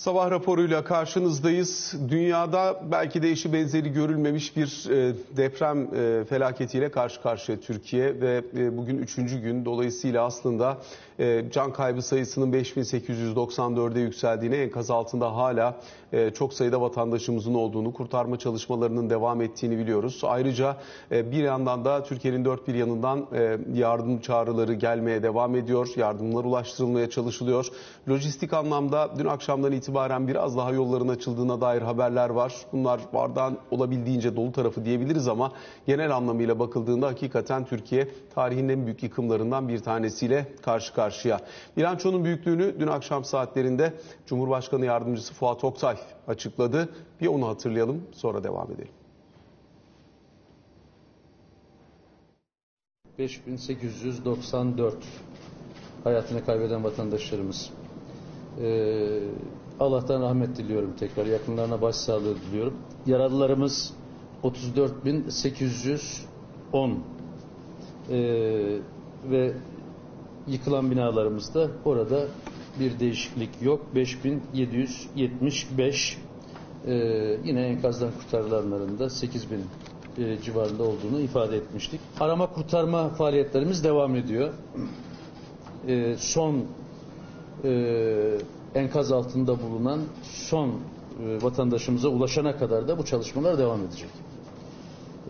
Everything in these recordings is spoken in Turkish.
Sabah raporuyla karşınızdayız. Dünyada belki de eşi benzeri görülmemiş bir e, deprem e, felaketiyle karşı karşıya Türkiye ve e, bugün üçüncü gün. Dolayısıyla aslında can kaybı sayısının 5894'e yükseldiğini enkaz altında hala çok sayıda vatandaşımızın olduğunu, kurtarma çalışmalarının devam ettiğini biliyoruz. Ayrıca bir yandan da Türkiye'nin dört bir yanından yardım çağrıları gelmeye devam ediyor. Yardımlar ulaştırılmaya çalışılıyor. Lojistik anlamda dün akşamdan itibaren biraz daha yolların açıldığına dair haberler var. Bunlar bardağın olabildiğince dolu tarafı diyebiliriz ama genel anlamıyla bakıldığında hakikaten Türkiye tarihinin en büyük yıkımlarından bir tanesiyle karşı karşıya. Bilançonun büyüklüğünü dün akşam saatlerinde Cumhurbaşkanı Yardımcısı Fuat Oktay açıkladı. Bir onu hatırlayalım sonra devam edelim. 5894 hayatını kaybeden vatandaşlarımız. Ee, Allah'tan rahmet diliyorum tekrar. Yakınlarına başsağlığı diliyorum. Yaralılarımız 34.810 ee, ve yıkılan binalarımızda orada bir değişiklik yok. 5775 ee, yine enkazdan kurtarılanların da 8000 e, civarında olduğunu ifade etmiştik. Arama kurtarma faaliyetlerimiz devam ediyor. E, son e, enkaz altında bulunan son e, vatandaşımıza ulaşana kadar da bu çalışmalar devam edecek.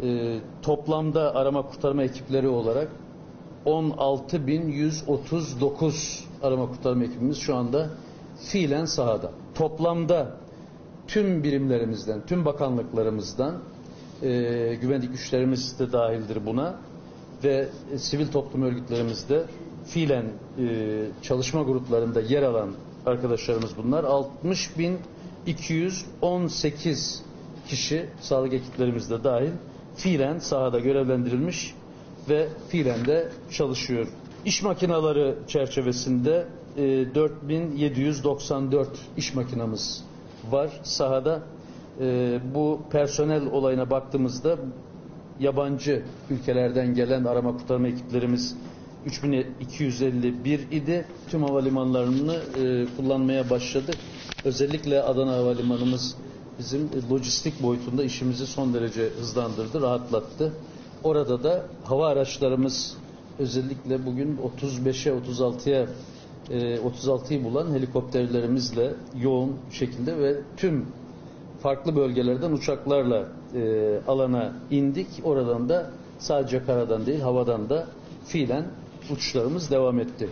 E, toplamda arama kurtarma ekipleri olarak 16.139 arama kurtarma ekibimiz şu anda fiilen sahada. Toplamda tüm birimlerimizden, tüm bakanlıklarımızdan e, güvenlik güçlerimiz de dahildir buna ve e, sivil toplum örgütlerimizde fiilen e, çalışma gruplarında yer alan arkadaşlarımız bunlar. 60.218 kişi sağlık ekiplerimiz de dahil fiilen sahada görevlendirilmiş ve fiilen de çalışıyor. İş makineleri çerçevesinde e, 4794 iş makinamız var sahada. E, bu personel olayına baktığımızda yabancı ülkelerden gelen arama kurtarma ekiplerimiz 3251 idi. Tüm havalimanlarını e, kullanmaya başladık. Özellikle Adana Havalimanımız bizim lojistik boyutunda işimizi son derece hızlandırdı, rahatlattı. Orada da hava araçlarımız özellikle bugün 35'e 36'ya 36'yı bulan helikopterlerimizle yoğun şekilde ve tüm farklı bölgelerden uçaklarla e, alana indik. Oradan da sadece karadan değil havadan da fiilen uçuşlarımız devam etti.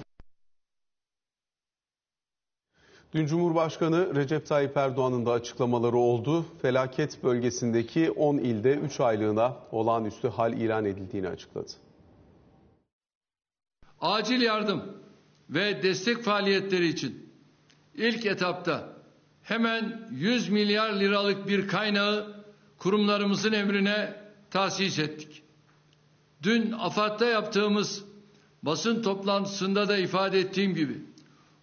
Dün Cumhurbaşkanı Recep Tayyip Erdoğan'ın da açıklamaları oldu. Felaket bölgesindeki 10 ilde 3 aylığına olağanüstü hal ilan edildiğini açıkladı. Acil yardım ve destek faaliyetleri için ilk etapta hemen 100 milyar liralık bir kaynağı kurumlarımızın emrine tahsis ettik. Dün AFAD'da yaptığımız basın toplantısında da ifade ettiğim gibi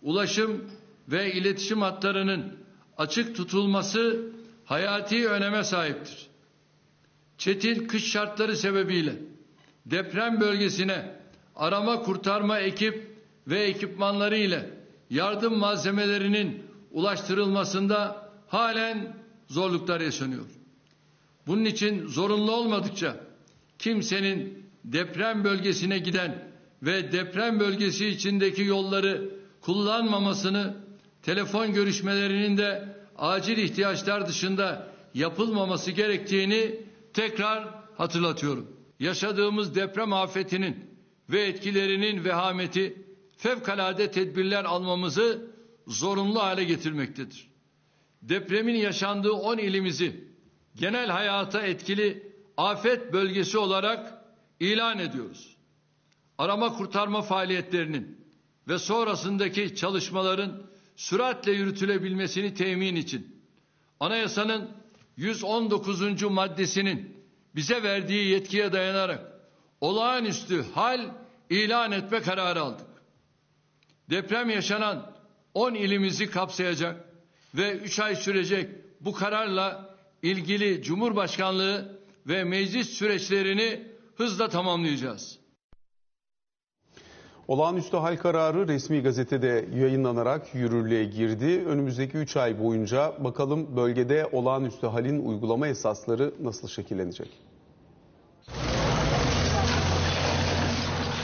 ulaşım ve iletişim hatlarının açık tutulması hayati öneme sahiptir. Çetin kış şartları sebebiyle deprem bölgesine arama kurtarma ekip ve ekipmanları ile yardım malzemelerinin ulaştırılmasında halen zorluklar yaşanıyor. Bunun için zorunlu olmadıkça kimsenin deprem bölgesine giden ve deprem bölgesi içindeki yolları kullanmamasını, telefon görüşmelerinin de acil ihtiyaçlar dışında yapılmaması gerektiğini tekrar hatırlatıyorum. Yaşadığımız deprem afetinin ve etkilerinin vehameti fevkalade tedbirler almamızı zorunlu hale getirmektedir. Depremin yaşandığı 10 ilimizi genel hayata etkili afet bölgesi olarak ilan ediyoruz. Arama kurtarma faaliyetlerinin ve sonrasındaki çalışmaların süratle yürütülebilmesini temin için anayasanın 119. maddesinin bize verdiği yetkiye dayanarak olağanüstü hal ilan etme kararı aldık. Deprem yaşanan 10 ilimizi kapsayacak ve 3 ay sürecek bu kararla ilgili Cumhurbaşkanlığı ve meclis süreçlerini hızla tamamlayacağız. Olağanüstü hal kararı resmi gazetede yayınlanarak yürürlüğe girdi. Önümüzdeki 3 ay boyunca bakalım bölgede olağanüstü halin uygulama esasları nasıl şekillenecek?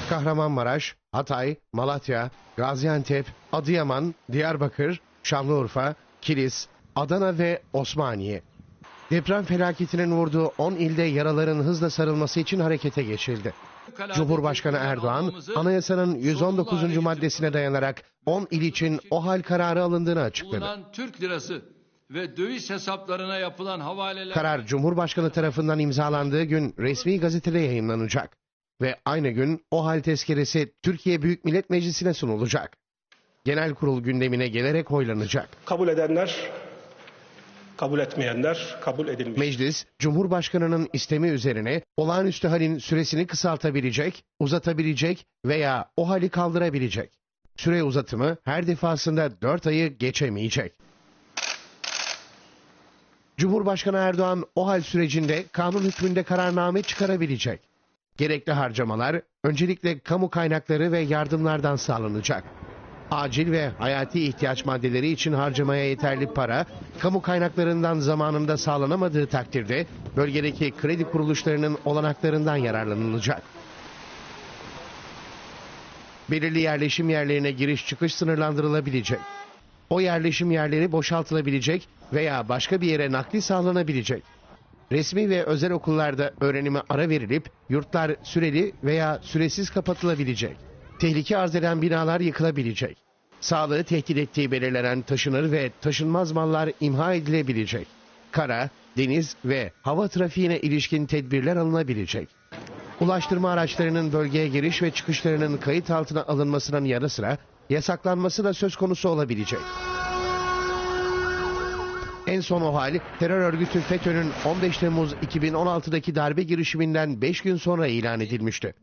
Kahramanmaraş, Hatay, Malatya, Gaziantep, Adıyaman, Diyarbakır, Şanlıurfa, Kilis, Adana ve Osmaniye. Deprem felaketinin vurduğu 10 ilde yaraların hızla sarılması için harekete geçildi. Cumhurbaşkanı Erdoğan, anayasanın 119. maddesine dayanarak 10 il için o hal kararı alındığını açıkladı. Türk lirası ve döviz hesaplarına yapılan havaleler... Karar Cumhurbaşkanı tarafından imzalandığı gün resmi gazetede yayınlanacak. Ve aynı gün o hal tezkeresi Türkiye Büyük Millet Meclisi'ne sunulacak. Genel kurul gündemine gelerek oylanacak. Kabul edenler, kabul etmeyenler kabul edilmiş. Meclis, Cumhurbaşkanı'nın istemi üzerine olağanüstü halin süresini kısaltabilecek, uzatabilecek veya o hali kaldırabilecek. Süre uzatımı her defasında 4 ayı geçemeyecek. Cumhurbaşkanı Erdoğan o hal sürecinde kanun hükmünde kararname çıkarabilecek. Gerekli harcamalar öncelikle kamu kaynakları ve yardımlardan sağlanacak. Acil ve hayati ihtiyaç maddeleri için harcamaya yeterli para, kamu kaynaklarından zamanında sağlanamadığı takdirde bölgedeki kredi kuruluşlarının olanaklarından yararlanılacak. Belirli yerleşim yerlerine giriş çıkış sınırlandırılabilecek. O yerleşim yerleri boşaltılabilecek veya başka bir yere nakli sağlanabilecek. Resmi ve özel okullarda öğrenime ara verilip yurtlar süreli veya süresiz kapatılabilecek. Tehlike arz eden binalar yıkılabilecek. Sağlığı tehdit ettiği belirlenen taşınır ve taşınmaz mallar imha edilebilecek. Kara, deniz ve hava trafiğine ilişkin tedbirler alınabilecek. Ulaştırma araçlarının bölgeye giriş ve çıkışlarının kayıt altına alınmasının yanı sıra yasaklanması da söz konusu olabilecek. En son o hal terör örgütü FETÖ'nün 15 Temmuz 2016'daki darbe girişiminden 5 gün sonra ilan edilmişti.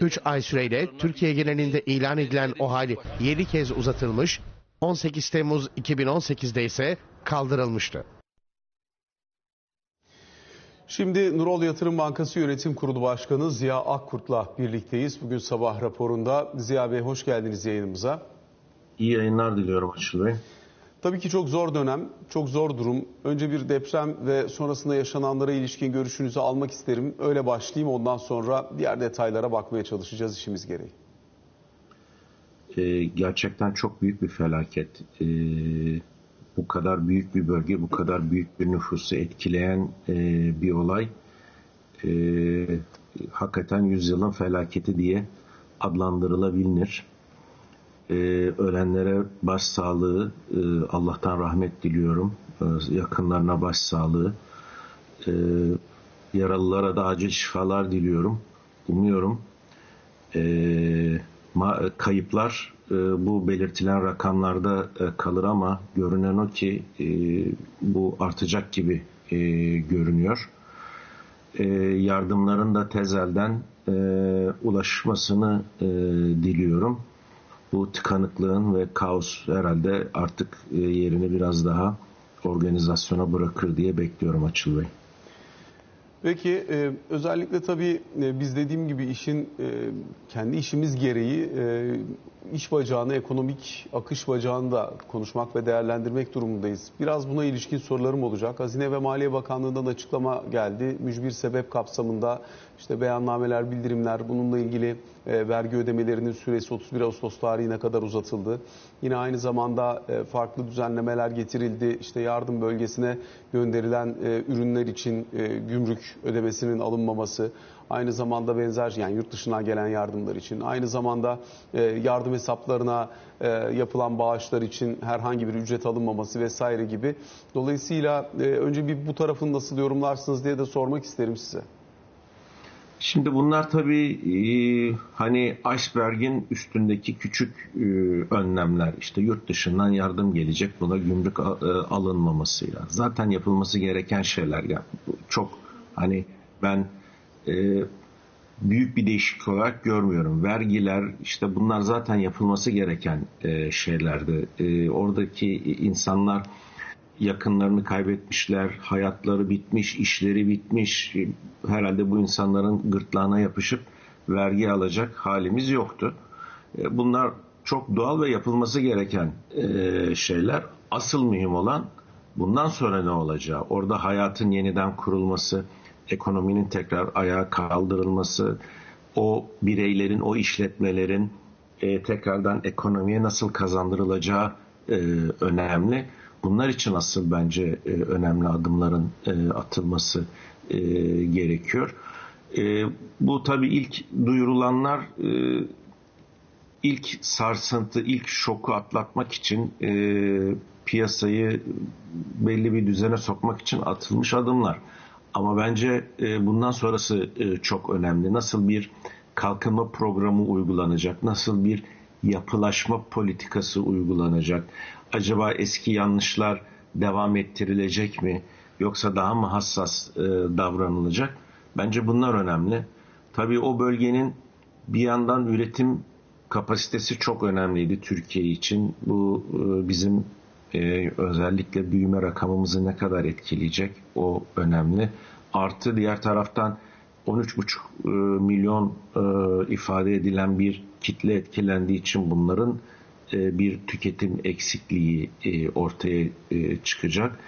3 ay süreyle Türkiye genelinde ilan edilen o hal 7 kez uzatılmış, 18 Temmuz 2018'de ise kaldırılmıştı. Şimdi Nurol Yatırım Bankası Yönetim Kurulu Başkanı Ziya Akkurt'la birlikteyiz. Bugün sabah raporunda. Ziya Bey hoş geldiniz yayınımıza. İyi yayınlar diliyorum Açıl Bey. Tabii ki çok zor dönem, çok zor durum. Önce bir deprem ve sonrasında yaşananlara ilişkin görüşünüzü almak isterim. Öyle başlayayım ondan sonra diğer detaylara bakmaya çalışacağız işimiz gereği. Ee, gerçekten çok büyük bir felaket. Ee, bu kadar büyük bir bölge, bu kadar büyük bir nüfusu etkileyen e, bir olay. Ee, hakikaten yüzyılın felaketi diye adlandırılabilir. Ee, ölenlere başsağlığı, e, Allah'tan rahmet diliyorum. Ee, yakınlarına başsağlığı. Ee, yaralılara da acil şifalar diliyorum. Umuyorum e, kayıplar e, bu belirtilen rakamlarda e, kalır ama görünen o ki e, bu artacak gibi e, görünüyor. E, yardımların da tezelden e, ulaşmasını e, diliyorum bu tıkanıklığın ve kaos herhalde artık e, yerini biraz daha organizasyona bırakır diye bekliyorum Açıl Bey. Peki e, özellikle tabii e, biz dediğim gibi işin e, kendi işimiz gereği iş bacağını, ekonomik akış bacağını da konuşmak ve değerlendirmek durumundayız. Biraz buna ilişkin sorularım olacak. Hazine ve Maliye Bakanlığı'ndan açıklama geldi. Mücbir sebep kapsamında işte beyannameler, bildirimler bununla ilgili e, vergi ödemelerinin süresi 31 Ağustos tarihine kadar uzatıldı. Yine aynı zamanda e, farklı düzenlemeler getirildi. İşte yardım bölgesine gönderilen e, ürünler için gümrük ödemesinin alınmaması, aynı zamanda benzer yani yurt dışından gelen yardımlar için, aynı zamanda yardım hesaplarına yapılan bağışlar için herhangi bir ücret alınmaması vesaire gibi. Dolayısıyla önce bir bu tarafını nasıl yorumlarsınız diye de sormak isterim size. Şimdi bunlar tabii e, hani iceberg'in üstündeki küçük e, önlemler. İşte yurt dışından yardım gelecek buna gümrük e, alınmamasıyla. Zaten yapılması gereken şeyler. Yani çok hani ben büyük bir değişiklik olarak görmüyorum. Vergiler işte bunlar zaten yapılması gereken şeylerdi. Oradaki insanlar yakınlarını kaybetmişler, hayatları bitmiş, işleri bitmiş. Herhalde bu insanların gırtlağına yapışıp vergi alacak halimiz yoktu. E, bunlar çok doğal ve yapılması gereken e, şeyler. Asıl mühim olan bundan sonra ne olacağı. Orada hayatın yeniden kurulması, ekonominin tekrar ayağa kaldırılması, o bireylerin, o işletmelerin e, tekrardan ekonomiye nasıl kazandırılacağı önemli. Bunlar için asıl bence e, önemli adımların e, atılması e, gerekiyor. E, bu tabii ilk duyurulanlar e, ilk sarsıntı, ilk şoku atlatmak için e, piyasayı belli bir düzene sokmak için atılmış adımlar. Ama bence e, bundan sonrası e, çok önemli. Nasıl bir kalkınma programı uygulanacak? Nasıl bir yapılaşma politikası uygulanacak? Acaba eski yanlışlar devam ettirilecek mi? Yoksa daha mı hassas e, davranılacak? Bence bunlar önemli. Tabii o bölgenin bir yandan üretim kapasitesi çok önemliydi Türkiye için. Bu e, bizim e, özellikle büyüme rakamımızı ne kadar etkileyecek o önemli. Artı diğer taraftan 13,5 e, milyon e, ifade edilen bir kitle etkilendiği için bunların e, bir tüketim eksikliği e, ortaya e, çıkacak.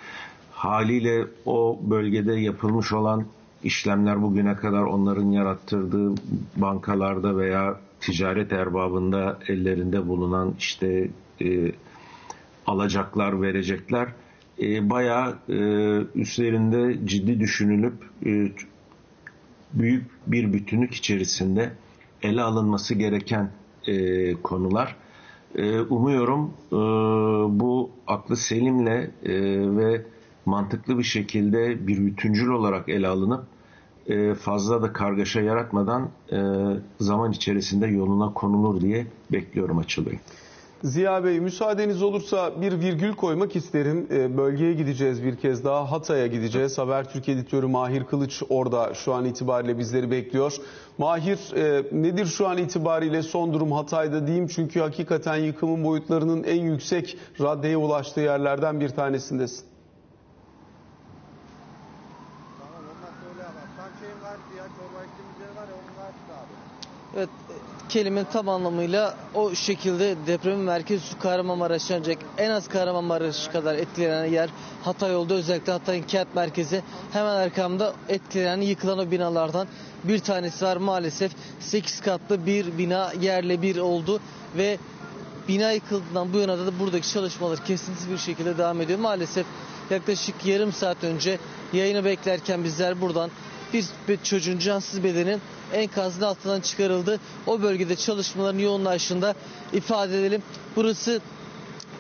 Haliyle o bölgede yapılmış olan işlemler bugüne kadar onların yarattırdığı bankalarda veya ticaret erbabında ellerinde bulunan işte alacaklar, verecekler e, bayağı e, ciddi düşünülüp büyük bir bütünlük içerisinde ele alınması gereken e, konular. E, umuyorum e, bu aklı selimle e, ve mantıklı bir şekilde bir bütüncül olarak ele alınıp e, fazla da kargaşa yaratmadan e, zaman içerisinde yoluna konulur diye bekliyorum Açıl. Ziya Bey müsaadeniz olursa bir virgül koymak isterim. E, bölgeye gideceğiz bir kez daha. Hatay'a gideceğiz. Habertürk editörü Mahir Kılıç orada şu an itibariyle bizleri bekliyor. Mahir e, nedir şu an itibariyle son durum Hatay'da diyeyim. Çünkü hakikaten yıkımın boyutlarının en yüksek raddeye ulaştığı yerlerden bir tanesindesin. Evet, kelimenin tam anlamıyla o şekilde depremin merkezi Kahramanmaraş ancak en az Kahramanmaraş kadar etkilenen yer Hatay oldu. Özellikle Hatay'ın kent merkezi hemen arkamda etkilenen yıkılan o binalardan bir tanesi var. Maalesef 8 katlı bir bina yerle bir oldu ve bina yıkıldığından bu yana da buradaki çalışmalar kesintisiz bir şekilde devam ediyor. Maalesef yaklaşık yarım saat önce yayını beklerken bizler buradan bir, çocuğun cansız bedenin enkazın altından çıkarıldı. O bölgede çalışmaların yoğunlaşında ifade edelim. Burası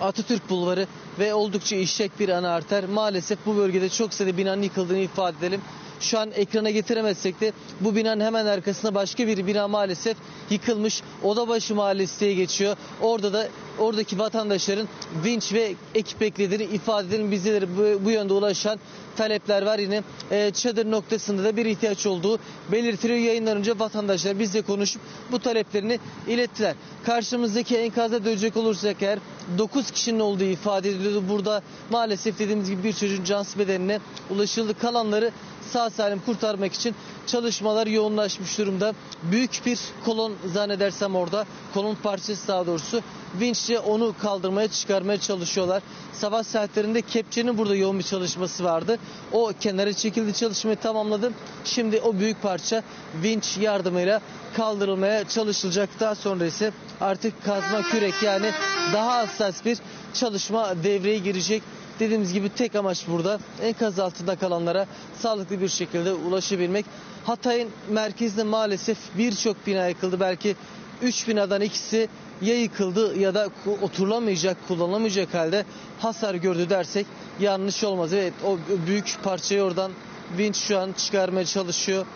Atatürk Bulvarı ve oldukça işlek bir ana arter. Maalesef bu bölgede çok sayıda binanın yıkıldığını ifade edelim. Şu an ekrana getiremezsek de bu binanın hemen arkasında başka bir bina maalesef yıkılmış. Odabaşı Mahallesi geçiyor. Orada da oradaki vatandaşların vinç ve ekip beklediğini ifade edelim. Bizlere bu, bu yönde ulaşan talepler var. Yine e, çadır noktasında da bir ihtiyaç olduğu belirtiliyor. Yayından önce vatandaşlar bizle konuşup bu taleplerini ilettiler. Karşımızdaki enkaza dönecek olursak eğer 9 kişinin olduğu ifade ediliyordu. Burada maalesef dediğimiz gibi bir çocuğun cansız bedenine ulaşıldı. Kalanları sağ salim kurtarmak için çalışmalar yoğunlaşmış durumda. Büyük bir kolon zannedersem orada kolon parçası daha doğrusu vinçle onu kaldırmaya çıkarmaya çalışıyorlar. Sabah saatlerinde kepçenin burada yoğun bir çalışması vardı. O kenara çekildi çalışmayı tamamladı. Şimdi o büyük parça vinç yardımıyla kaldırılmaya çalışılacak. Daha sonra ise artık kazma kürek yani daha hassas bir çalışma devreye girecek. Dediğimiz gibi tek amaç burada enkaz altında kalanlara sağlıklı bir şekilde ulaşabilmek. Hatay'ın merkezinde maalesef birçok bina yıkıldı. Belki 3 binadan ikisi ya yıkıldı ya da oturulamayacak, kullanılamayacak halde hasar gördü dersek yanlış olmaz. Evet o büyük parçayı oradan vinç şu an çıkarmaya çalışıyor.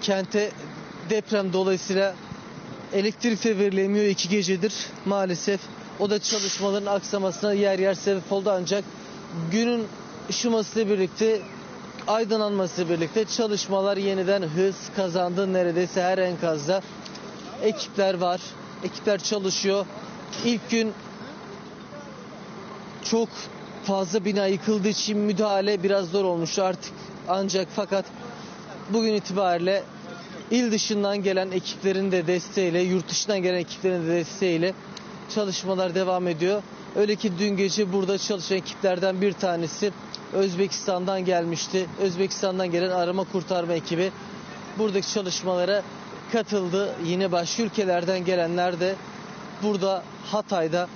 Kente deprem dolayısıyla elektrik verilemiyor iki gecedir maalesef. O da çalışmaların aksamasına yer yer sebep oldu ancak günün ışımasıyla birlikte aydınlanmasıyla birlikte çalışmalar yeniden hız kazandı neredeyse her enkazda. Ekipler var. Ekipler çalışıyor. İlk gün çok fazla bina yıkıldığı için müdahale biraz zor olmuştu artık. Ancak fakat bugün itibariyle il dışından gelen ekiplerin de desteğiyle, yurt dışından gelen ekiplerin de desteğiyle çalışmalar devam ediyor. Öyle ki dün gece burada çalışan ekiplerden bir tanesi Özbekistan'dan gelmişti. Özbekistan'dan gelen arama kurtarma ekibi buradaki çalışmalara katıldı. Yine başka ülkelerden gelenler de burada Hatay'da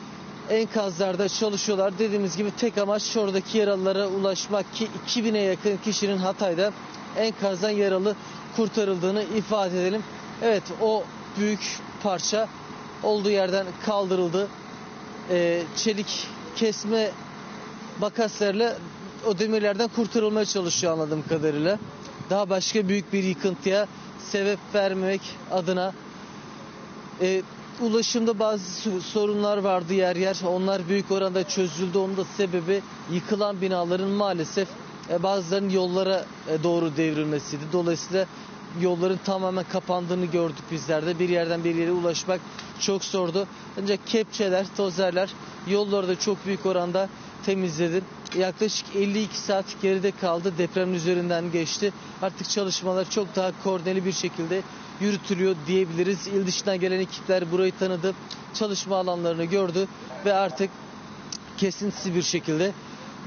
enkazlarda çalışıyorlar. Dediğimiz gibi tek amaç oradaki yaralılara ulaşmak ki 2000'e yakın kişinin Hatay'da enkazdan yaralı kurtarıldığını ifade edelim. Evet o büyük parça olduğu yerden kaldırıldı. Ee, çelik kesme makaslarla o demirlerden kurtarılmaya çalışıyor anladığım kadarıyla. Daha başka büyük bir yıkıntıya sebep vermemek adına e, ulaşımda bazı sorunlar vardı yer yer. Onlar büyük oranda çözüldü. Onun da sebebi yıkılan binaların maalesef e, bazılarının yollara e, doğru devrilmesiydi. Dolayısıyla yolların tamamen kapandığını gördük bizler de. Bir yerden bir yere ulaşmak çok zordu. Ancak kepçeler, tozerler yolları da çok büyük oranda temizledi. Yaklaşık 52 saat geride kaldı. Depremin üzerinden geçti. Artık çalışmalar çok daha koordineli bir şekilde yürütülüyor diyebiliriz. İl dışından gelen ekipler burayı tanıdı. Çalışma alanlarını gördü ve artık kesintisiz bir şekilde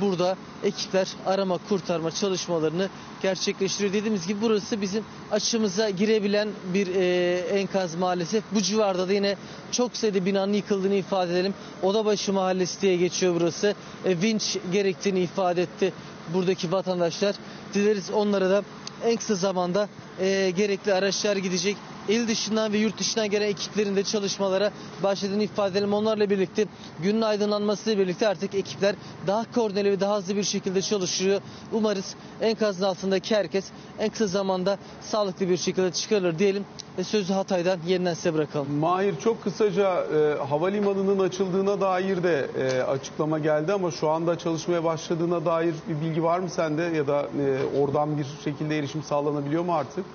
burada ekipler arama kurtarma çalışmalarını gerçekleştiriyor. Dediğimiz gibi burası bizim açımıza girebilen bir e, enkaz maalesef. Bu civarda da yine çok sayıda binanın yıkıldığını ifade edelim. Odabaşı Mahallesi diye geçiyor burası. E, vinç gerektiğini ifade etti buradaki vatandaşlar. Dileriz onlara da en kısa zamanda e, gerekli araçlar gidecek. İl dışından ve yurt dışından gelen ekiplerin de çalışmalara başladığını ifade edelim. Onlarla birlikte günün aydınlanmasıyla birlikte artık ekipler daha koordineli ve daha hızlı bir şekilde çalışıyor. Umarız enkazın altındaki herkes en kısa zamanda sağlıklı bir şekilde çıkarılır diyelim. Ve sözü Hatay'dan yeniden size bırakalım. Mahir çok kısaca e, havalimanının açıldığına dair de e, açıklama geldi ama şu anda çalışmaya başladığına dair bir bilgi var mı sende ya da e, oradan bir şekilde erişim sağlanabiliyor mu artık?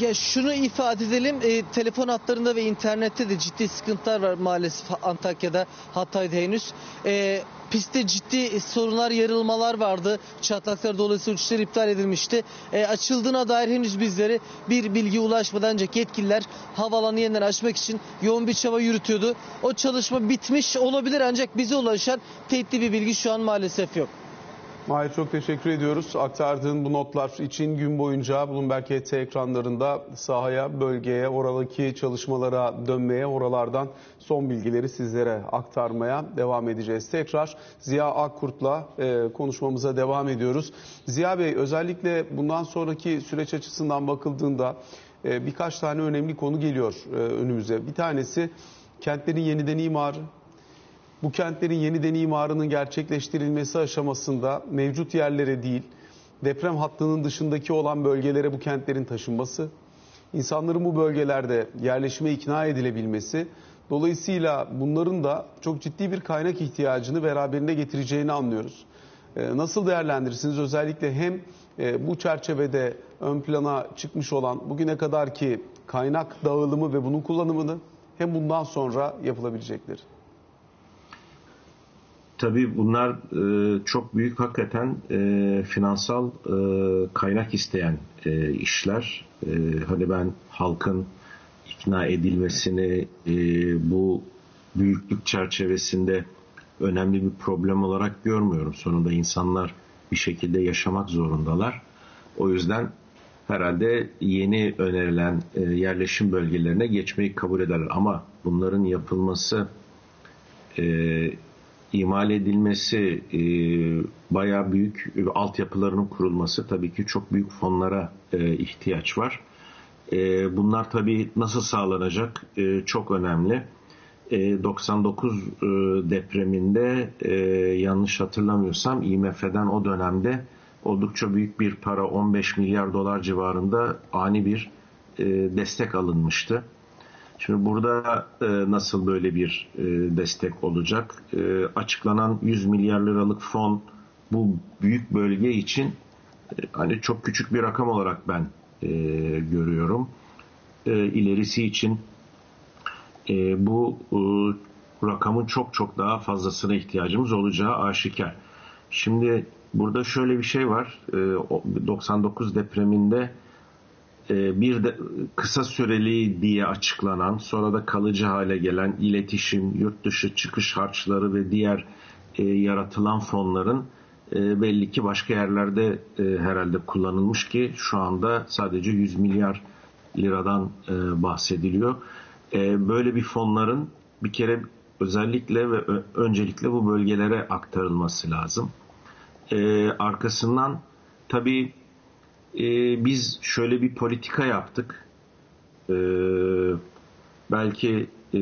Ya şunu ifade edelim, e, telefon hatlarında ve internette de ciddi sıkıntılar var maalesef Antakya'da, Hatay'da henüz. E, pistte ciddi sorunlar, yarılmalar vardı. Çatlaklar dolayısıyla uçuşlar iptal edilmişti. E, açıldığına dair henüz bizlere bir bilgi ulaşmadı ancak yetkililer havalanı yeniden açmak için yoğun bir çaba yürütüyordu. O çalışma bitmiş olabilir ancak bize ulaşan teyitli bir bilgi şu an maalesef yok. Mahir çok teşekkür ediyoruz. Aktardığın bu notlar için gün boyunca Bloomberg HT ekranlarında sahaya, bölgeye, oradaki çalışmalara dönmeye, oralardan son bilgileri sizlere aktarmaya devam edeceğiz. Tekrar Ziya Akkurt'la e, konuşmamıza devam ediyoruz. Ziya Bey özellikle bundan sonraki süreç açısından bakıldığında e, birkaç tane önemli konu geliyor e, önümüze. Bir tanesi kentlerin yeniden imarı, bu kentlerin yeniden imarının gerçekleştirilmesi aşamasında mevcut yerlere değil, deprem hattının dışındaki olan bölgelere bu kentlerin taşınması, insanların bu bölgelerde yerleşime ikna edilebilmesi, dolayısıyla bunların da çok ciddi bir kaynak ihtiyacını beraberinde getireceğini anlıyoruz. Nasıl değerlendirirsiniz? Özellikle hem bu çerçevede ön plana çıkmış olan bugüne kadarki kaynak dağılımı ve bunun kullanımını hem bundan sonra yapılabilecekleri. Tabii bunlar e, çok büyük hakikaten e, finansal e, kaynak isteyen e, işler. E, hani ben halkın ikna edilmesini e, bu büyüklük çerçevesinde önemli bir problem olarak görmüyorum. Sonunda insanlar bir şekilde yaşamak zorundalar. O yüzden herhalde yeni önerilen e, yerleşim bölgelerine geçmeyi kabul ederler. Ama bunların yapılması e, imal edilmesi, e, bayağı büyük altyapılarının kurulması tabii ki çok büyük fonlara e, ihtiyaç var. E, bunlar tabii nasıl sağlanacak e, çok önemli. E, 99 e, depreminde e, yanlış hatırlamıyorsam IMF'den o dönemde oldukça büyük bir para 15 milyar dolar civarında ani bir e, destek alınmıştı. Şimdi burada e, nasıl böyle bir e, destek olacak? E, açıklanan 100 milyar liralık fon bu büyük bölge için e, hani çok küçük bir rakam olarak ben e, görüyorum. E, ilerisi için e, bu e, rakamın çok çok daha fazlasına ihtiyacımız olacağı aşikar. Şimdi burada şöyle bir şey var. E, 99 depreminde bir de kısa süreli diye açıklanan sonra da kalıcı hale gelen iletişim, yurt dışı çıkış harçları ve diğer e, yaratılan fonların e, belli ki başka yerlerde e, herhalde kullanılmış ki şu anda sadece 100 milyar liradan e, bahsediliyor. E, böyle bir fonların bir kere özellikle ve öncelikle bu bölgelere aktarılması lazım. E, arkasından tabii e, biz şöyle bir politika yaptık. E, belki e,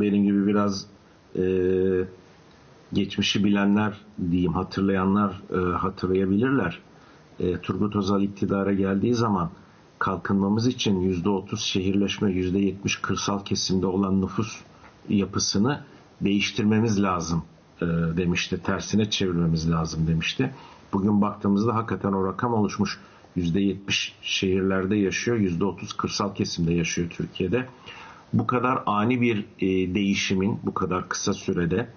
benim gibi biraz e, geçmişi bilenler diyeyim hatırlayanlar e, hatırlayabilirler. E, Turgut Özal iktidara geldiği zaman kalkınmamız için %30 şehirleşme, %70 kırsal kesimde olan nüfus yapısını değiştirmemiz lazım e, demişti. Tersine çevirmemiz lazım demişti. Bugün baktığımızda hakikaten o rakam oluşmuş. %70 şehirlerde yaşıyor, %30 kırsal kesimde yaşıyor Türkiye'de. Bu kadar ani bir e, değişimin bu kadar kısa sürede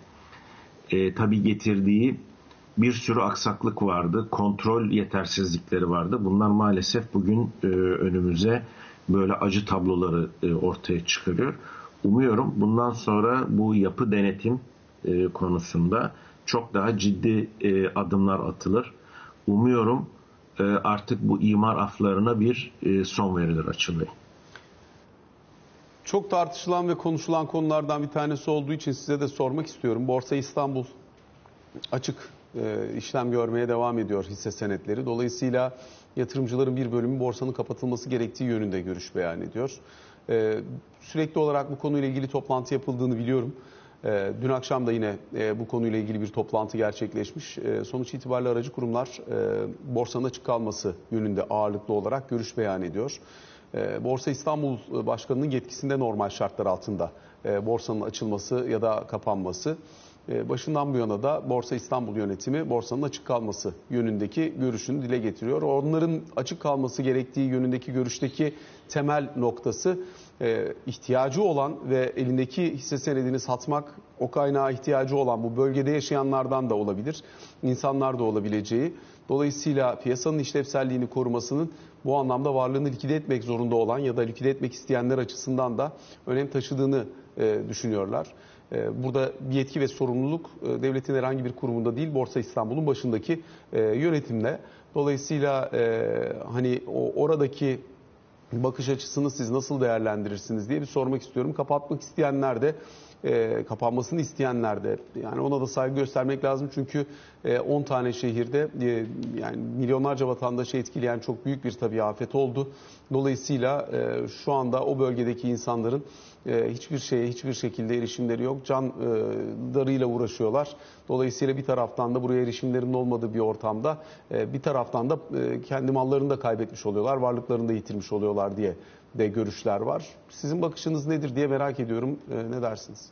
e, tabii getirdiği bir sürü aksaklık vardı, kontrol yetersizlikleri vardı. Bunlar maalesef bugün e, önümüze böyle acı tabloları e, ortaya çıkarıyor. Umuyorum bundan sonra bu yapı denetim e, konusunda çok daha ciddi e, adımlar atılır. Umuyorum e, artık bu imar aflarına bir e, son verilir açılıyor. Çok tartışılan ve konuşulan konulardan bir tanesi olduğu için size de sormak istiyorum. Borsa İstanbul açık e, işlem görmeye devam ediyor hisse senetleri. Dolayısıyla yatırımcıların bir bölümü borsanın kapatılması gerektiği yönünde görüş beyan ediyor. Sürekli olarak bu konuyla ilgili toplantı yapıldığını biliyorum. E, dün akşam da yine e, bu konuyla ilgili bir toplantı gerçekleşmiş. E, sonuç itibariyle aracı kurumlar e, borsanın açık kalması yönünde ağırlıklı olarak görüş beyan ediyor. E, Borsa İstanbul Başkanı'nın yetkisinde normal şartlar altında e, borsanın açılması ya da kapanması. E, Başından bu yana da Borsa İstanbul yönetimi borsanın açık kalması yönündeki görüşünü dile getiriyor. Onların açık kalması gerektiği yönündeki görüşteki temel noktası e, ihtiyacı olan ve elindeki hisse senedini satmak, o kaynağa ihtiyacı olan bu bölgede yaşayanlardan da olabilir, insanlar da olabileceği. Dolayısıyla piyasanın işlevselliğini korumasının bu anlamda varlığını likide etmek zorunda olan ya da likide etmek isteyenler açısından da önem taşıdığını e, düşünüyorlar. E, burada bir yetki ve sorumluluk e, devletin herhangi bir kurumunda değil, Borsa İstanbul'un başındaki e, yönetimle. Dolayısıyla e, hani o oradaki bakış açısını siz nasıl değerlendirirsiniz diye bir sormak istiyorum. Kapatmak isteyenler de e, kapanmasını isteyenler de yani ona da saygı göstermek lazım çünkü e, 10 tane şehirde e, yani milyonlarca vatandaşı etkileyen çok büyük bir tabii afet oldu. Dolayısıyla e, şu anda o bölgedeki insanların e, hiçbir şeye hiçbir şekilde erişimleri yok. Can e, darıyla uğraşıyorlar. Dolayısıyla bir taraftan da buraya erişimlerinin olmadığı bir ortamda e, bir taraftan da e, kendi mallarını da kaybetmiş oluyorlar, varlıklarını da yitirmiş oluyorlar diye de görüşler var. Sizin bakışınız nedir diye merak ediyorum. E, ne dersiniz?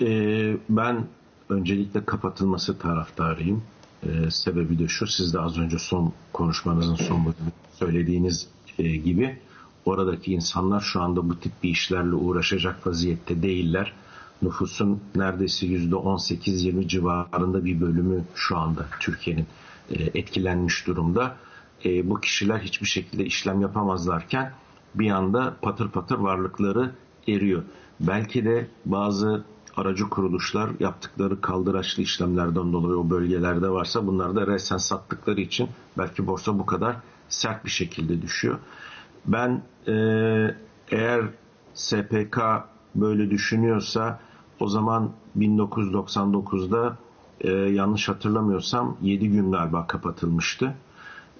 Ee, ben öncelikle kapatılması taraftarıyım. Ee, sebebi de şu, siz de az önce son konuşmanızın son söylediğiniz e, gibi oradaki insanlar şu anda bu tip bir işlerle uğraşacak vaziyette değiller. Nüfusun neredeyse yüzde 18-20 civarında bir bölümü şu anda Türkiye'nin e, etkilenmiş durumda. E, bu kişiler hiçbir şekilde işlem yapamazlarken bir anda patır patır varlıkları eriyor. Belki de bazı aracı kuruluşlar yaptıkları kaldıraçlı işlemlerden dolayı o bölgelerde varsa bunlar da resen sattıkları için belki borsa bu kadar sert bir şekilde düşüyor. Ben e, eğer SPK böyle düşünüyorsa o zaman 1999'da e, yanlış hatırlamıyorsam 7 gün galiba kapatılmıştı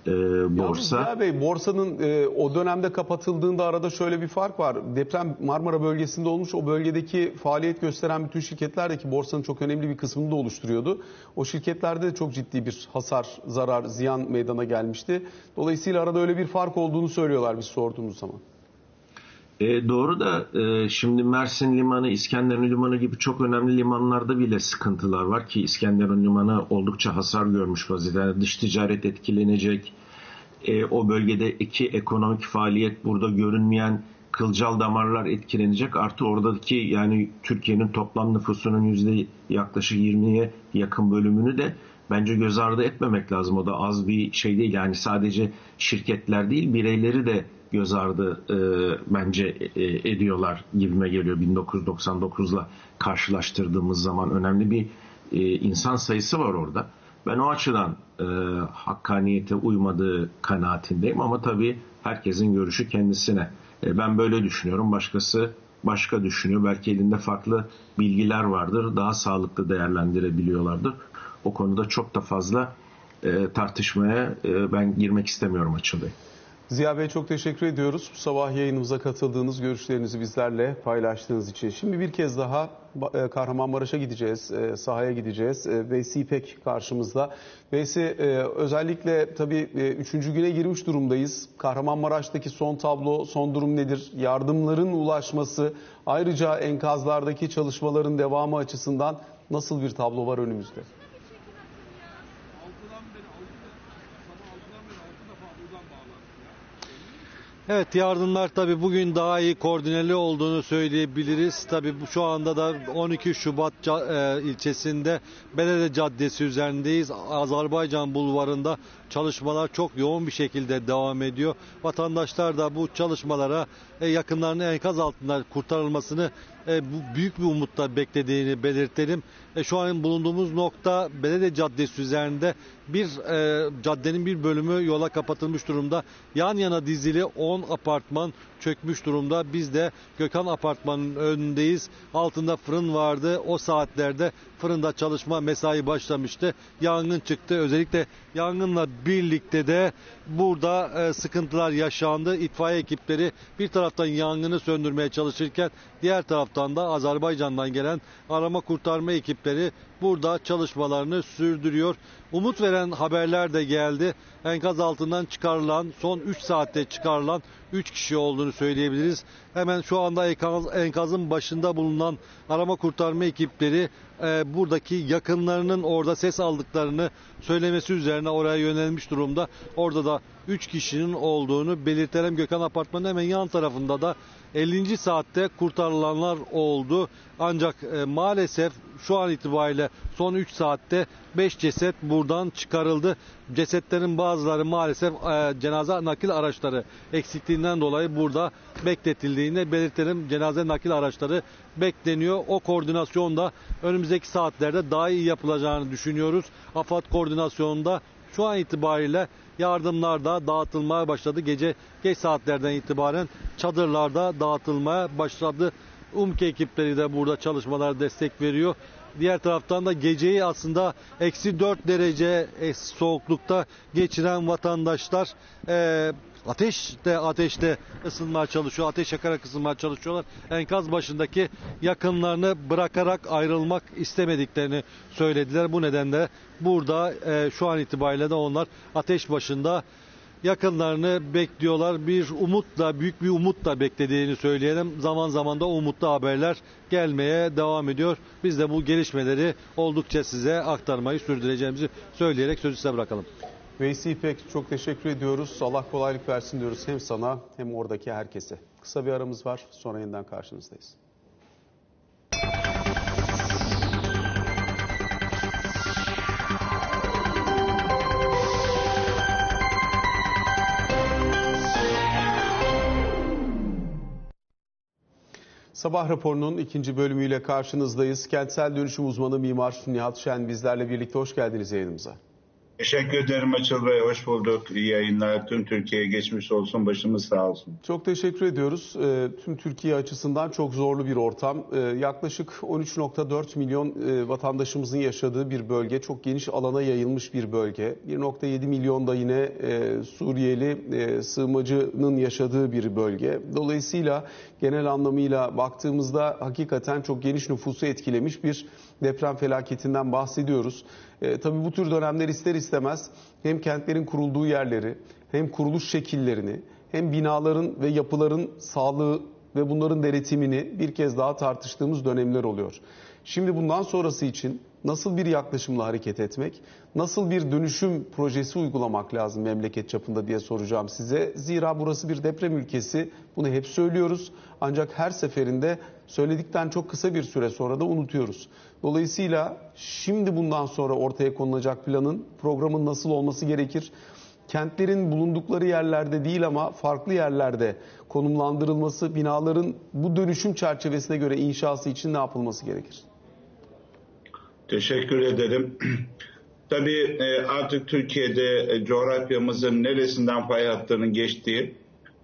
e, borsa. Yalnız Bey borsanın e, o dönemde kapatıldığında arada şöyle bir fark var. Deprem Marmara bölgesinde olmuş. O bölgedeki faaliyet gösteren bütün şirketler de ki borsanın çok önemli bir kısmını da oluşturuyordu. O şirketlerde de çok ciddi bir hasar, zarar, ziyan meydana gelmişti. Dolayısıyla arada öyle bir fark olduğunu söylüyorlar biz sorduğumuz zaman. E, doğru da e, şimdi Mersin Limanı, İskenderun Limanı gibi çok önemli limanlarda bile sıkıntılar var ki İskenderun Limanı oldukça hasar görmüş vaziyette. Dış ticaret etkilenecek. E, o bölgedeki ekonomik faaliyet burada görünmeyen kılcal damarlar etkilenecek. Artı oradaki yani Türkiye'nin toplam nüfusunun yüzde yaklaşık 20'ye yakın bölümünü de bence göz ardı etmemek lazım. O da az bir şey değil. Yani sadece şirketler değil bireyleri de göz ardı e, bence e, ediyorlar gibime geliyor 1999'la karşılaştırdığımız zaman önemli bir e, insan sayısı var orada. Ben o açıdan e, hakkaniyete uymadığı kanaatindeyim ama tabii herkesin görüşü kendisine. E, ben böyle düşünüyorum. Başkası başka düşünüyor. Belki elinde farklı bilgiler vardır. Daha sağlıklı değerlendirebiliyorlardır. O konuda çok da fazla e, tartışmaya e, ben girmek istemiyorum Bey. Ziya Bey çok teşekkür ediyoruz. Bu sabah yayınımıza katıldığınız, görüşlerinizi bizlerle paylaştığınız için. Şimdi bir kez daha e, Kahramanmaraş'a gideceğiz, e, sahaya gideceğiz. E, Veysi İpek karşımızda. Veysi özellikle tabii üçüncü güne girmiş durumdayız. Kahramanmaraş'taki son tablo, son durum nedir? Yardımların ulaşması, ayrıca enkazlardaki çalışmaların devamı açısından nasıl bir tablo var önümüzde? Evet yardımlar tabii bugün daha iyi koordineli olduğunu söyleyebiliriz. Tabii şu anda da 12 Şubat e, ilçesinde Belede Caddesi üzerindeyiz. Azerbaycan Bulvarı'nda çalışmalar çok yoğun bir şekilde devam ediyor. Vatandaşlar da bu çalışmalara e, yakınlarının enkaz altında kurtarılmasını e, bu büyük bir umutla beklediğini belirtelim. E, şu an bulunduğumuz nokta Belediye Caddesi üzerinde bir e, caddenin bir bölümü yola kapatılmış durumda. Yan yana dizili 10 apartman çökmüş durumda. Biz de Gökhan Apartmanı'nın önündeyiz. Altında fırın vardı. O saatlerde fırında çalışma mesai başlamıştı. Yangın çıktı. Özellikle yangınla birlikte de burada e, sıkıntılar yaşandı. İtfaiye ekipleri bir taraftan yangını söndürmeye çalışırken diğer taraftan da Azerbaycan'dan gelen arama kurtarma ekipleri burada çalışmalarını sürdürüyor. Umut veren haberler de geldi. Enkaz altından çıkarılan son 3 saatte çıkarılan 3 kişi olduğunu söyleyebiliriz. Hemen şu anda enkaz, enkazın başında bulunan arama kurtarma ekipleri e, buradaki yakınlarının orada ses aldıklarını söylemesi üzerine oraya yönelmiş durumda. Orada da 3 kişinin olduğunu belirtelim. Gökhan Apartmanı'nın hemen yan tarafında da 50. saatte kurtarılanlar oldu. Ancak e, maalesef şu an itibariyle son 3 saatte 5 ceset buradan çıkarıldı. Cesetlerin bazıları maalesef e, cenaze nakil araçları eksikliğinden dolayı burada bekletildiğini belirtelim. Cenaze nakil araçları bekleniyor. O koordinasyonda önümüzdeki saatlerde daha iyi yapılacağını düşünüyoruz. AFAD koordinasyonunda şu an itibariyle yardımlar da dağıtılmaya başladı. Gece geç saatlerden itibaren çadırlarda dağıtılmaya başladı. UMKE ekipleri de burada çalışmalara destek veriyor. Diğer taraftan da geceyi aslında eksi 4 derece soğuklukta geçiren vatandaşlar e, ateşte ateşte ısınmaya çalışıyor. Ateş yakarak ısınmaya çalışıyorlar. Enkaz başındaki yakınlarını bırakarak ayrılmak istemediklerini söylediler. Bu nedenle burada e, şu an itibariyle de onlar ateş başında yakınlarını bekliyorlar. Bir umutla, büyük bir umutla beklediğini söyleyelim. Zaman zaman da umutlu haberler gelmeye devam ediyor. Biz de bu gelişmeleri oldukça size aktarmayı sürdüreceğimizi söyleyerek sözü size bırakalım. Veysi İpek çok teşekkür ediyoruz. Allah kolaylık versin diyoruz hem sana hem oradaki herkese. Kısa bir aramız var. Sonra yeniden karşınızdayız. Sabah raporunun ikinci bölümüyle karşınızdayız. Kentsel dönüşüm uzmanı Mimar Nihat Şen bizlerle birlikte hoş geldiniz yayınımıza. Teşekkür ederim Açıl Bey. Hoş bulduk. İyi yayınlar. Tüm Türkiye'ye geçmiş olsun. Başımız sağ olsun. Çok teşekkür ediyoruz. E, tüm Türkiye açısından çok zorlu bir ortam. E, yaklaşık 13.4 milyon e, vatandaşımızın yaşadığı bir bölge. Çok geniş alana yayılmış bir bölge. 1.7 milyon da yine e, Suriyeli e, sığınmacının yaşadığı bir bölge. Dolayısıyla genel anlamıyla baktığımızda hakikaten çok geniş nüfusu etkilemiş bir deprem felaketinden bahsediyoruz. E, tabii bu tür dönemler ister istemez hem kentlerin kurulduğu yerleri hem kuruluş şekillerini hem binaların ve yapıların sağlığı ve bunların denetimini bir kez daha tartıştığımız dönemler oluyor. Şimdi bundan sonrası için nasıl bir yaklaşımla hareket etmek, nasıl bir dönüşüm projesi uygulamak lazım memleket çapında diye soracağım size. Zira burası bir deprem ülkesi. Bunu hep söylüyoruz. Ancak her seferinde söyledikten çok kısa bir süre sonra da unutuyoruz. Dolayısıyla şimdi bundan sonra ortaya konulacak planın, programın nasıl olması gerekir? Kentlerin bulundukları yerlerde değil ama farklı yerlerde konumlandırılması, binaların bu dönüşüm çerçevesine göre inşası için ne yapılması gerekir? Teşekkür ederim. Tabii e, artık Türkiye'de e, coğrafyamızın neresinden fay hattının geçtiği,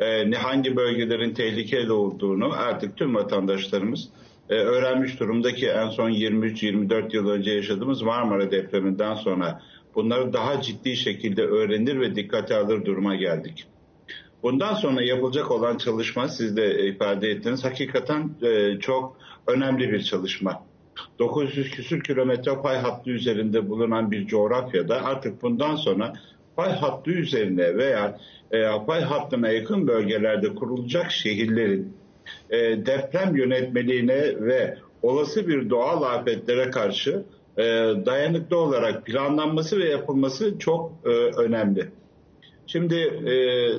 e, hangi bölgelerin tehlikeli olduğunu artık tüm vatandaşlarımız öğrenmiş durumda ki en son 23-24 yıl önce yaşadığımız Marmara depreminden sonra bunları daha ciddi şekilde öğrenir ve dikkate alır duruma geldik. Bundan sonra yapılacak olan çalışma siz de ifade ettiniz hakikaten çok önemli bir çalışma. 900 küsür kilometre pay hattı üzerinde bulunan bir coğrafyada artık bundan sonra pay hattı üzerine veya e, pay hattına yakın bölgelerde kurulacak şehirlerin e, deprem yönetmeliğine ve olası bir doğal afetlere karşı e, dayanıklı olarak planlanması ve yapılması çok e, önemli. Şimdi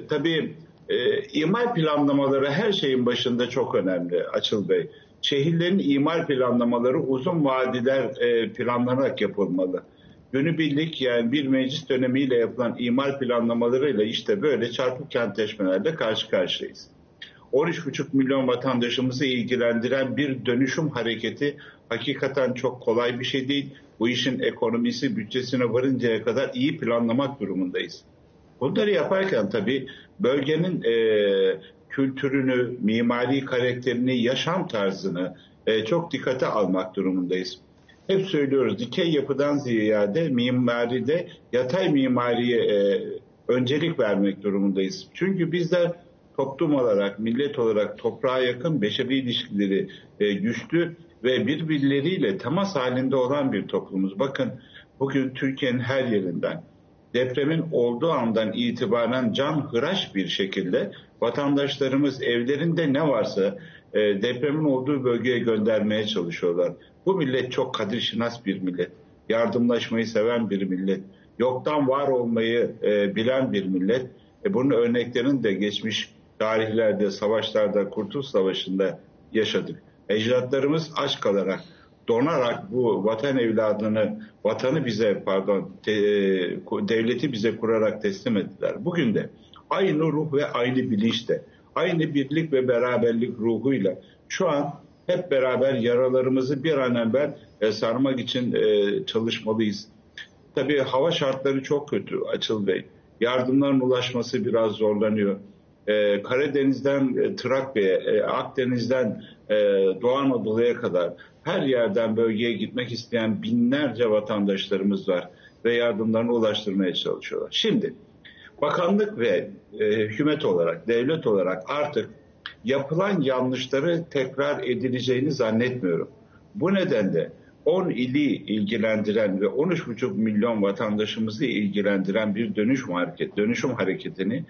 tabii e, imar planlamaları her şeyin başında çok önemli Açıl Bey şehirlerin imar planlamaları uzun vadiler e, planlanarak yapılmalı. Günübirlik yani bir meclis dönemiyle yapılan imar planlamalarıyla işte böyle çarpık kentleşmelerle karşı karşıyayız. 13,5 milyon vatandaşımızı ilgilendiren bir dönüşüm hareketi hakikaten çok kolay bir şey değil. Bu işin ekonomisi, bütçesine varıncaya kadar iyi planlamak durumundayız. Bunları yaparken tabii bölgenin e, kültürünü, mimari karakterini, yaşam tarzını e, çok dikkate almak durumundayız. Hep söylüyoruz dikey yapıdan ziyade mimaride yatay mimariye e, öncelik vermek durumundayız. Çünkü bizler toplum olarak, millet olarak toprağa yakın beşeri ilişkileri e, güçlü ve birbirleriyle temas halinde olan bir toplumuz. Bakın bugün Türkiye'nin her yerinden depremin olduğu andan itibaren can hıraş bir şekilde vatandaşlarımız evlerinde ne varsa e, depremin olduğu bölgeye göndermeye çalışıyorlar. Bu millet çok kadir şinas bir millet. Yardımlaşmayı seven bir millet. Yoktan var olmayı e, bilen bir millet. E, bunun örneklerini de geçmiş tarihlerde, savaşlarda, Kurtuluş Savaşı'nda yaşadık. Ecdatlarımız aç kalarak, donarak bu vatan evladını, vatanı bize pardon, te, e, devleti bize kurarak teslim ettiler. Bugün de aynı ruh ve aynı bilinçte, aynı birlik ve beraberlik ruhuyla şu an hep beraber yaralarımızı bir an evvel e, sarmak için e, çalışmalıyız. Tabii hava şartları çok kötü Açıl Bey. Yardımların ulaşması biraz zorlanıyor. Ee, Karadeniz'den e, Trakya'ya, e, Akdeniz'den e, Doğu Anadolu'ya kadar her yerden bölgeye gitmek isteyen binlerce vatandaşlarımız var ve yardımlarını ulaştırmaya çalışıyorlar. Şimdi bakanlık ve e, hükümet olarak, devlet olarak artık yapılan yanlışları tekrar edileceğini zannetmiyorum. Bu nedenle 10 ili ilgilendiren ve 13,5 milyon vatandaşımızı ilgilendiren bir dönüşüm hareket, dönüşüm hareketini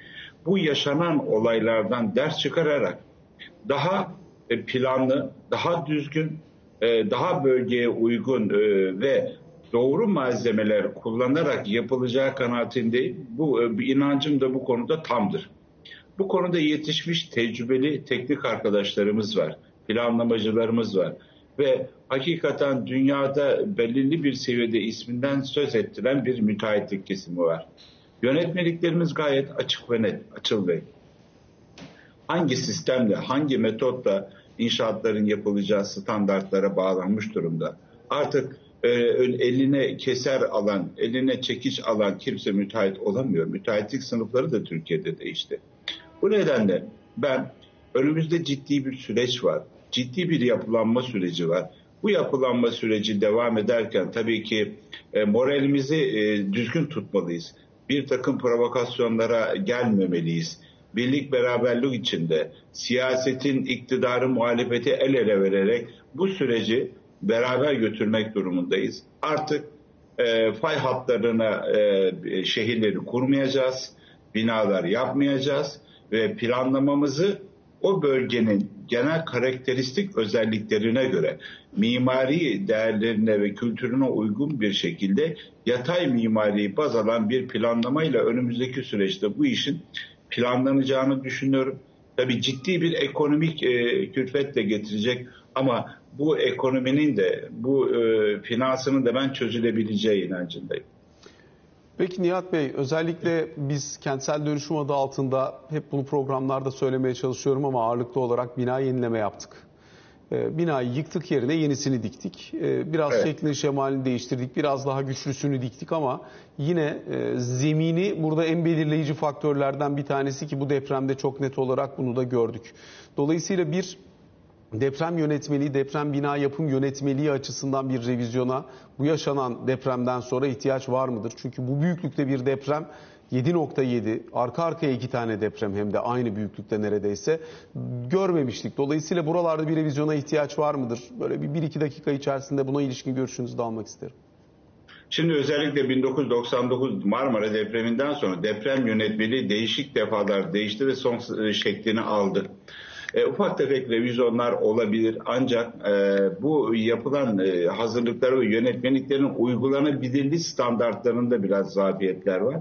bu yaşanan olaylardan ders çıkararak daha e, planlı, daha düzgün, e, daha bölgeye uygun e, ve doğru malzemeler kullanarak yapılacağı kanaatindeyim. Bu inancım da bu konuda tamdır. Bu konuda yetişmiş tecrübeli teknik arkadaşlarımız var, planlamacılarımız var ve hakikaten dünyada belirli bir seviyede isminden söz ettiren bir müteahhitlik kesimi var. Yönetmeliklerimiz gayet açık ve net, açıl. Hangi sistemle, hangi metotla inşaatların yapılacağı standartlara bağlanmış durumda. Artık e, eline keser alan, eline çekiç alan kimse müteahhit olamıyor. Müteahhitlik sınıfları da Türkiye'de değişti. Bu nedenle ben önümüzde ciddi bir süreç var. Ciddi bir yapılanma süreci var. Bu yapılanma süreci devam ederken tabii ki e, moralimizi e, düzgün tutmalıyız. Bir takım provokasyonlara gelmemeliyiz birlik beraberlik içinde siyasetin iktidarı muhalefeti el ele vererek bu süreci beraber götürmek durumundayız. Artık e, fay hatlarına e, şehirleri kurmayacağız, binalar yapmayacağız ve planlamamızı o bölgenin genel karakteristik özelliklerine göre mimari değerlerine ve kültürüne uygun bir şekilde yatay mimariyi baz alan bir planlamayla önümüzdeki süreçte bu işin planlanacağını düşünüyorum. Tabii ciddi bir ekonomik e, külfet de getirecek ama bu ekonominin de bu e, finansının da ben çözülebileceği inancındayım. Peki Nihat Bey özellikle biz kentsel dönüşüm adı altında hep bunu programlarda söylemeye çalışıyorum ama ağırlıklı olarak bina yenileme yaptık. Ee, binayı yıktık yerine yenisini diktik. Ee, biraz Evet. şeklini şemalini değiştirdik. Biraz daha güçlüsünü diktik ama yine e, zemini burada en belirleyici faktörlerden bir tanesi ki bu depremde çok net olarak bunu da gördük. Dolayısıyla bir deprem yönetmeliği, deprem bina yapım yönetmeliği açısından bir revizyona bu yaşanan depremden sonra ihtiyaç var mıdır? Çünkü bu büyüklükte bir deprem 7.7 arka arkaya iki tane deprem hem de aynı büyüklükte neredeyse görmemiştik. Dolayısıyla buralarda bir revizyona ihtiyaç var mıdır? Böyle bir 1-2 dakika içerisinde buna ilişkin görüşünüzü de almak isterim. Şimdi özellikle 1999 Marmara depreminden sonra deprem yönetmeliği değişik defalar değişti ve son şeklini aldı. E, ufak tefek revizyonlar olabilir ancak e, bu yapılan e, hazırlıklar ve yönetmeliklerin uygulanabilirliği standartlarında biraz zafiyetler var.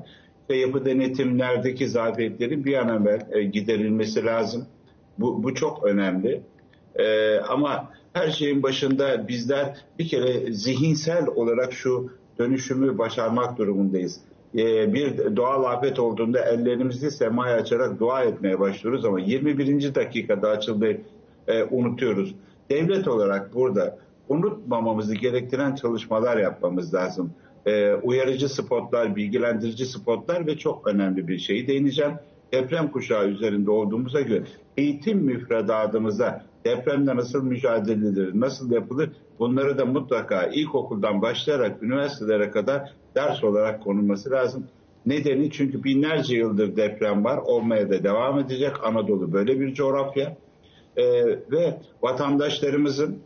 Ve yapı denetimlerdeki zafiyetlerin bir an evvel e, giderilmesi lazım. Bu, bu çok önemli. Ee, ama her şeyin başında bizler bir kere zihinsel olarak şu dönüşümü başarmak durumundayız. Ee, bir doğal afet olduğunda ellerimizi semaya açarak dua etmeye başlıyoruz ama 21. dakikada açıldı e, unutuyoruz. Devlet olarak burada unutmamamızı gerektiren çalışmalar yapmamız lazım. Ee, uyarıcı spotlar, bilgilendirici spotlar ve çok önemli bir şeyi değineceğim. Deprem kuşağı üzerinde olduğumuza göre eğitim müfredatımıza depremle nasıl mücadele edilir, nasıl yapılır bunları da mutlaka ilkokuldan başlayarak üniversitelere kadar ders olarak konulması lazım. Nedeni çünkü binlerce yıldır deprem var, olmaya da devam edecek. Anadolu böyle bir coğrafya. Ee, ve vatandaşlarımızın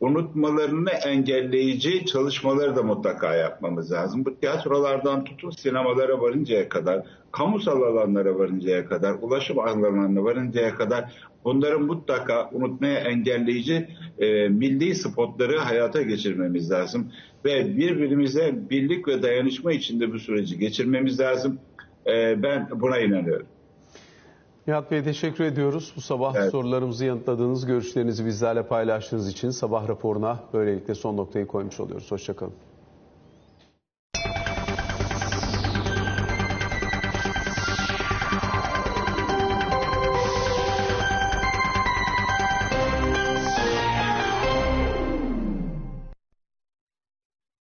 unutmalarını engelleyici çalışmaları da mutlaka yapmamız lazım. Bu tiyatrolardan tutun sinemalara varıncaya kadar, kamusal alanlara varıncaya kadar, ulaşım alanlarına varıncaya kadar bunların mutlaka unutmaya engelleyici e, milli spotları hayata geçirmemiz lazım. Ve birbirimize birlik ve dayanışma içinde bu süreci geçirmemiz lazım. E, ben buna inanıyorum. Nihat Bey teşekkür ediyoruz. Bu sabah Evet. sorularımızı yanıtladığınız, görüşlerinizi bizlerle paylaştığınız için sabah raporuna böylelikle son noktayı koymuş oluyoruz. Hoşçakalın.